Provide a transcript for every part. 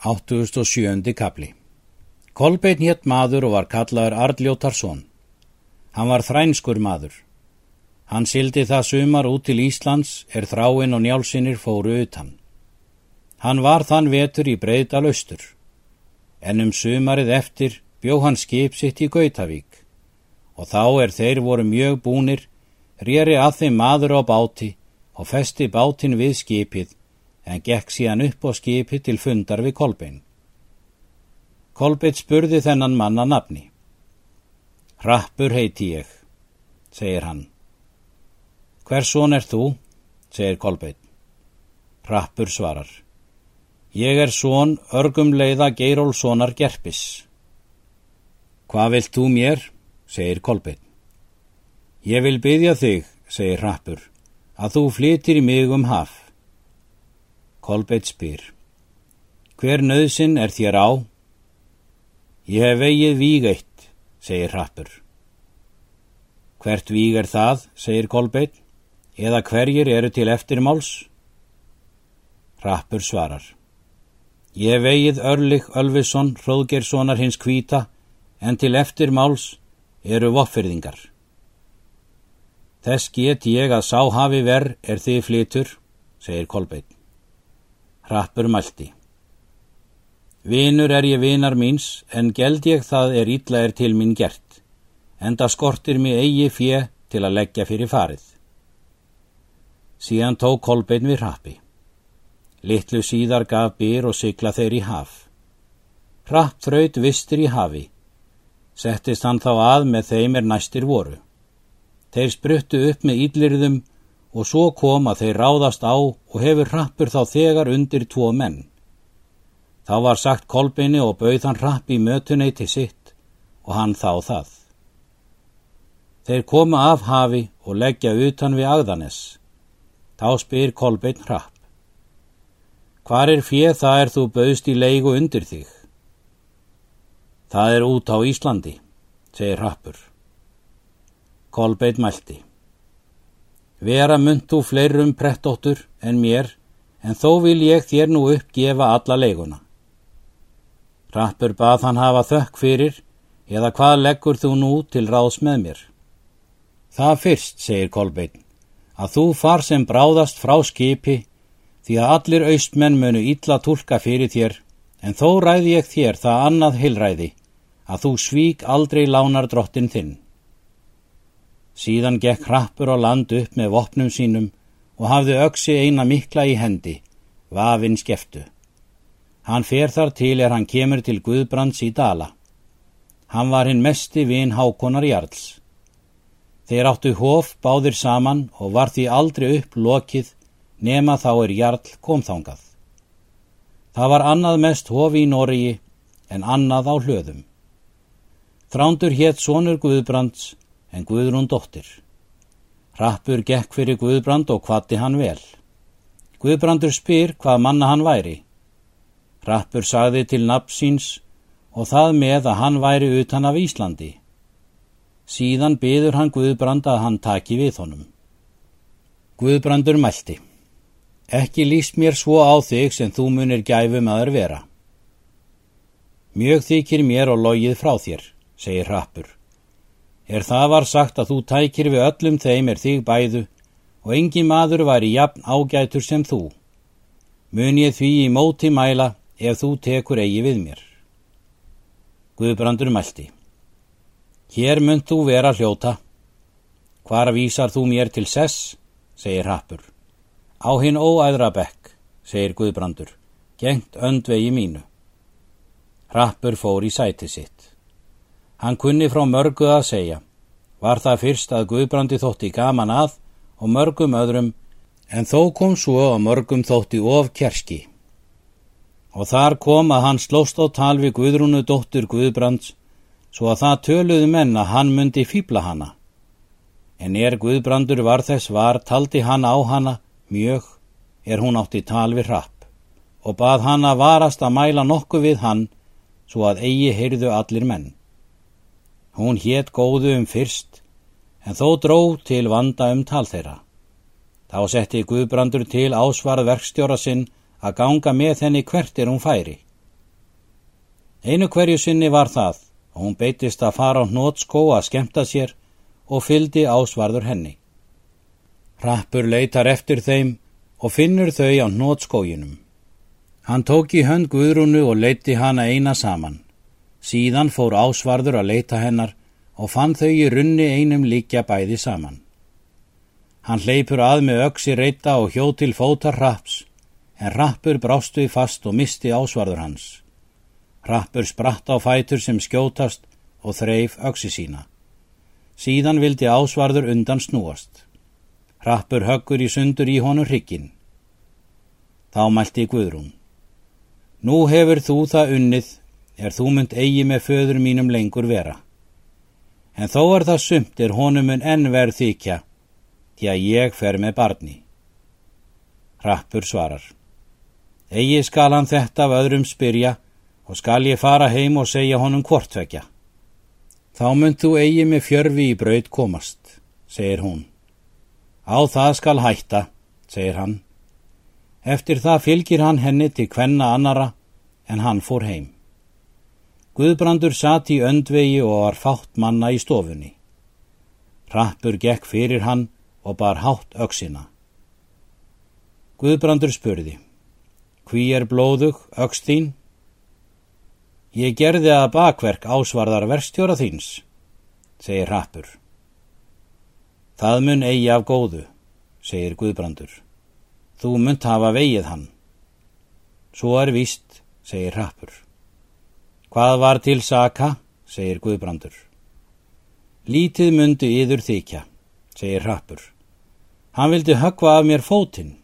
87. kapli Kolbeinn hétt maður og var kallaður Ardljótarsson. Hann var þrænskur maður. Hann sildi það sumar út til Íslands er þráinn og njálsinnir fóru utan. Hann var þann vetur í breyðdal austur. En um sumarið eftir bjó hann skip sitt í Gautavík. Og þá er þeir voru mjög búnir, rýri að þeim maður á báti og festi bátin við skipið en gekk síðan upp á skipi til fundar við Kolbein. Kolbein spurði þennan manna nafni. Rappur heiti ég, segir hann. Hvers son er þú, segir Kolbein. Rappur svarar. Ég er son örgum leiða Geirólfssonar Gerpis. Hvað vilt þú mér, segir Kolbein. Ég vil byggja þig, segir Rappur, að þú flytir í mig um haf. Kolbeitt spyr. Hver nöðsin er þér á? Ég hef vegið víg eitt, segir Rappur. Hvert víg er það, segir Kolbeitt, eða hverjir eru til eftirmáls? Rappur svarar. Ég vegið Örlig Ölvisson, Hróðgerssonar hins kvíta, en til eftirmáls eru voffyrðingar. Þess get ég að sá hafi verð er þið flytur, segir Kolbeitt. Rappur mælti. Vinur er ég vinar míns, en geld ég það er ítla er til mín gert, en það skortir mig eigi fjö til að leggja fyrir farið. Síðan tók kolbein við rappi. Littlu síðar gaf byr og sykla þeir í haf. Rapp þraut vistur í hafi. Settist hann þá að með þeim er næstir voru. Þeir spruttu upp með íllirðum og svo kom að þeir ráðast á og hefur rappur þá þegar undir tvo menn. Þá var sagt kolbeini og bauð hann rapp í mötuneyti sitt og hann þá það. Þeir koma af hafi og leggja utan við agðanes. Þá spyr kolbein rapp. Hvar er fjöð það er þú bauðst í leigu undir þig? Það er út á Íslandi, segir rappur. Kolbein mælti. Vera mynd þú fleirum prettóttur en mér, en þó vil ég þér nú uppgefa alla leiguna. Rappur bað hann hafa þökk fyrir, eða hvað leggur þú nú til ráðs með mér? Það fyrst, segir Kolbeinn, að þú far sem bráðast frá skipi, því að allir austmenn munu ítla tólka fyrir þér, en þó ræði ég þér það annað heilræði, að þú svík aldrei lánar drottin þinn. Síðan gekk hrappur á land upp með vopnum sínum og hafði öksi eina mikla í hendi, vafinn skeftu. Hann fer þar til er hann kemur til Guðbrands í Dala. Hann var hinn mesti vin Hákonar Jarls. Þeir áttu hóf báðir saman og var því aldrei upp lokið nema þá er Jarl komþángað. Það var annað mest hofi í Norgi en annað á hlöðum. Þrándur hétt sonur Guðbrands en Guðrún dóttir. Rappur gekk fyrir Guðbrand og hvati hann vel. Guðbrandur spyr hvað manna hann væri. Rappur sagði til nafnsins og það með að hann væri utan af Íslandi. Síðan byður hann Guðbrand að hann taki við honum. Guðbrandur mælti. Ekki líst mér svo á þig sem þú munir gæfum aður vera. Mjög þykir mér og logið frá þér, segir Rappur. Er það var sagt að þú tækir við öllum þeim er þig bæðu og engi maður var í jafn ágætur sem þú. Mun ég því í móti mæla ef þú tekur eigi við mér. Guðbrandur mælti. Hér mun þú vera hljóta. Hvar vísar þú mér til sess, segir Rappur. Á hinn óæðra bekk, segir Guðbrandur, gengt öndvegi mínu. Rappur fór í sæti sitt. Hann kunni frá mörgu að segja. Var það fyrst að Guðbrandi þótti gaman að og mörgum öðrum, en þó kom svo að mörgum þótti of kerski. Og þar kom að hann slóst á tal við Guðrúnu dóttur Guðbrands, svo að það töluðu menn að hann myndi fýbla hana. En er Guðbrandur var þess var, taldi hann á hana mjög, er hún átti tal við hrapp, og bað hann að varast að mæla nokkuð við hann, svo að eigi heyrðu allir menn. Hún hétt góðu um fyrst, en þó dró til vanda um tal þeirra. Þá setti Guðbrandur til ásvarð verkstjóra sinn að ganga með henni hvert er hún færi. Einu hverju sinni var það og hún beitist að fara á hnótskó að skemta sér og fyldi ásvarður henni. Rappur leitar eftir þeim og finnur þau á hnótskóginum. Hann tók í hönd Guðrúnu og leiti hana eina saman. Síðan fór ásvarður að leita hennar og fann þau í runni einum líkja bæði saman. Hann hleypur að með öksi reyta og hjó til fótar raps, en rappur brást við fast og misti ásvarður hans. Rappur spratt á fætur sem skjótast og þreif öksi sína. Síðan vildi ásvarður undan snúast. Rappur höggur í sundur í honum hrikkin. Þá mælti Guðrún. Nú hefur þú það unnið, er þú mynd eigi með föður mínum lengur vera. En þó er það sumt er honum en enn verð þykja, því að ég fer með barni. Rappur svarar. Egi skal hann þetta af öðrum spyrja og skal ég fara heim og segja honum hvortvekja. Þá mynd þú eigi með fjörfi í braud komast, segir hún. Á það skal hætta, segir hann. Eftir það fylgir hann henni til hvenna annara en hann fór heim. Guðbrandur satt í öndvegi og var fátt manna í stofunni. Rappur gekk fyrir hann og bar hátt öksina. Guðbrandur spurði, hví er blóðug öks þín? Ég gerði að bakverk ásvarðar verstjóra þíns, segir Rappur. Það mun eigi af góðu, segir Guðbrandur. Þú munt hafa vegið hann. Svo er víst, segir Rappur. Hvað var til saka, segir Guðbrandur. Lítið mundi yður þykja, segir Rappur. Hann vildi höggva af mér fótinn.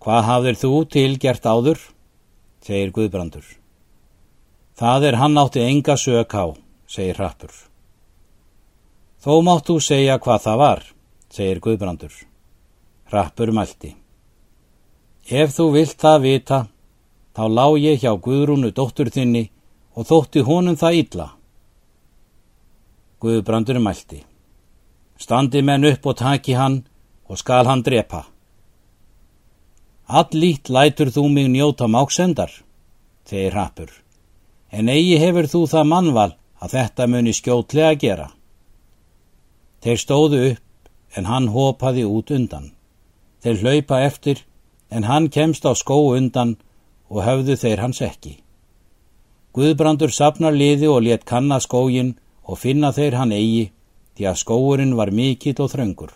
Hvað hafðir þú til gert áður? segir Guðbrandur. Það er hann átti enga sök á, segir Rappur. Þó máttu segja hvað það var, segir Guðbrandur. Rappur mælti. Ef þú vilt það vita, þá lág ég hjá Guðrúnu dóttur þinni og þótti honum það illa. Guðbrandur mælti. Standi menn upp og taki hann og skal hann drepa. Allít lætur þú mig njóta máksendar, þeir rappur, en eigi hefur þú það mannval að þetta muni skjótlega gera. Þeir stóðu upp en hann hopaði út undan. Þeir hlaupa eftir en hann kemst á skó undan og höfðu þeir hans ekki. Guðbrandur sapnar liði og let kanna skógin og finna þeir hann eigi því að skóurinn var mikill og þröngur.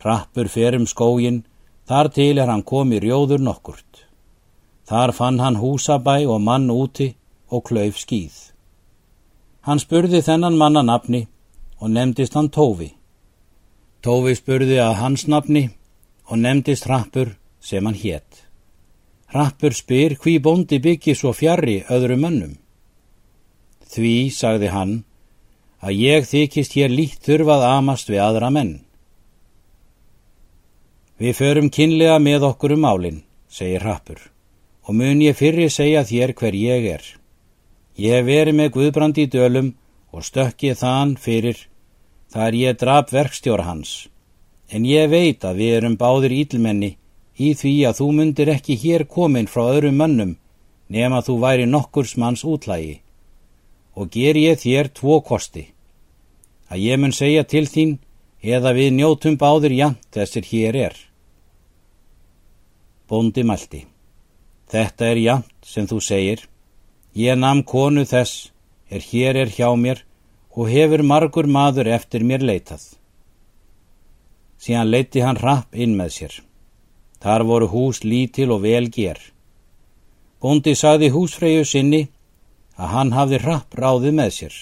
Rappur fer um skógin, þar til er hann komi rjóður nokkurt. Þar fann hann húsabæ og mann úti og klauf skýð. Hann spurði þennan manna nafni og nefndist hann Tófi. Tófi spurði að hans nafni og nefndist Rappur sem hann hétt. Rappur spyr hví bóndi byggi svo fjarrri öðru mönnum. Því, sagði hann, að ég þykist hér líkt þurfað amast við aðra menn. Við förum kynlega með okkur um málinn, segir Rappur, og mun ég fyrri segja þér hver ég er. Ég hef verið með Guðbrandi í dölum og stökkið þann fyrir, þar ég drap verkstjóra hans, en ég veit að við erum báðir ílmenni í því að þú mundir ekki hér komin frá öðrum mönnum nema þú væri nokkurs manns útlægi og ger ég þér tvo kosti. Að ég mun segja til þín eða við njótum báður jant þessir hér er. Bóndi mælti. Þetta er jant sem þú segir. Ég nam konu þess er hér er hjá mér og hefur margur maður eftir mér leitað. Síðan leiti hann rapp inn með sér. Þar voru hús lítil og vel ger. Bóndi sagði húsfreyju sinni að hann hafði rapp ráði með sér.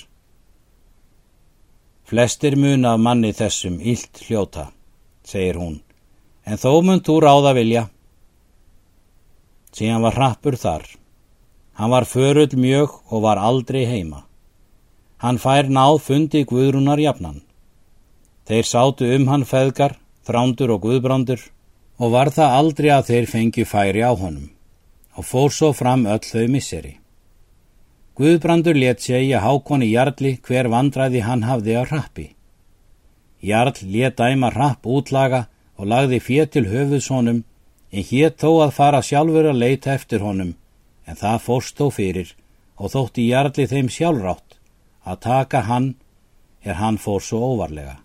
Flestir mun af manni þessum illt hljóta, segir hún, en þó mun þú ráða vilja. Síðan var rappur þar. Hann var förull mjög og var aldrei heima. Hann fær náð fundi Guðrúnar jafnan. Þeir sátu um hann feðgar, þrándur og guðbrandur og var það aldrei að þeir fengi færi á honum og fór svo fram öll þau misseri. Guðbrandur let segja hákonni Jarlí hver vandræði hann hafði á rappi. Jarl let dæma rapp útlaga og lagði fér til höfuðsónum en hétt þó að fara sjálfur að leita eftir honum en það fórst þó fyrir og þótti jarli þeim sjálfrátt að taka hann er hann fór svo óvarlega.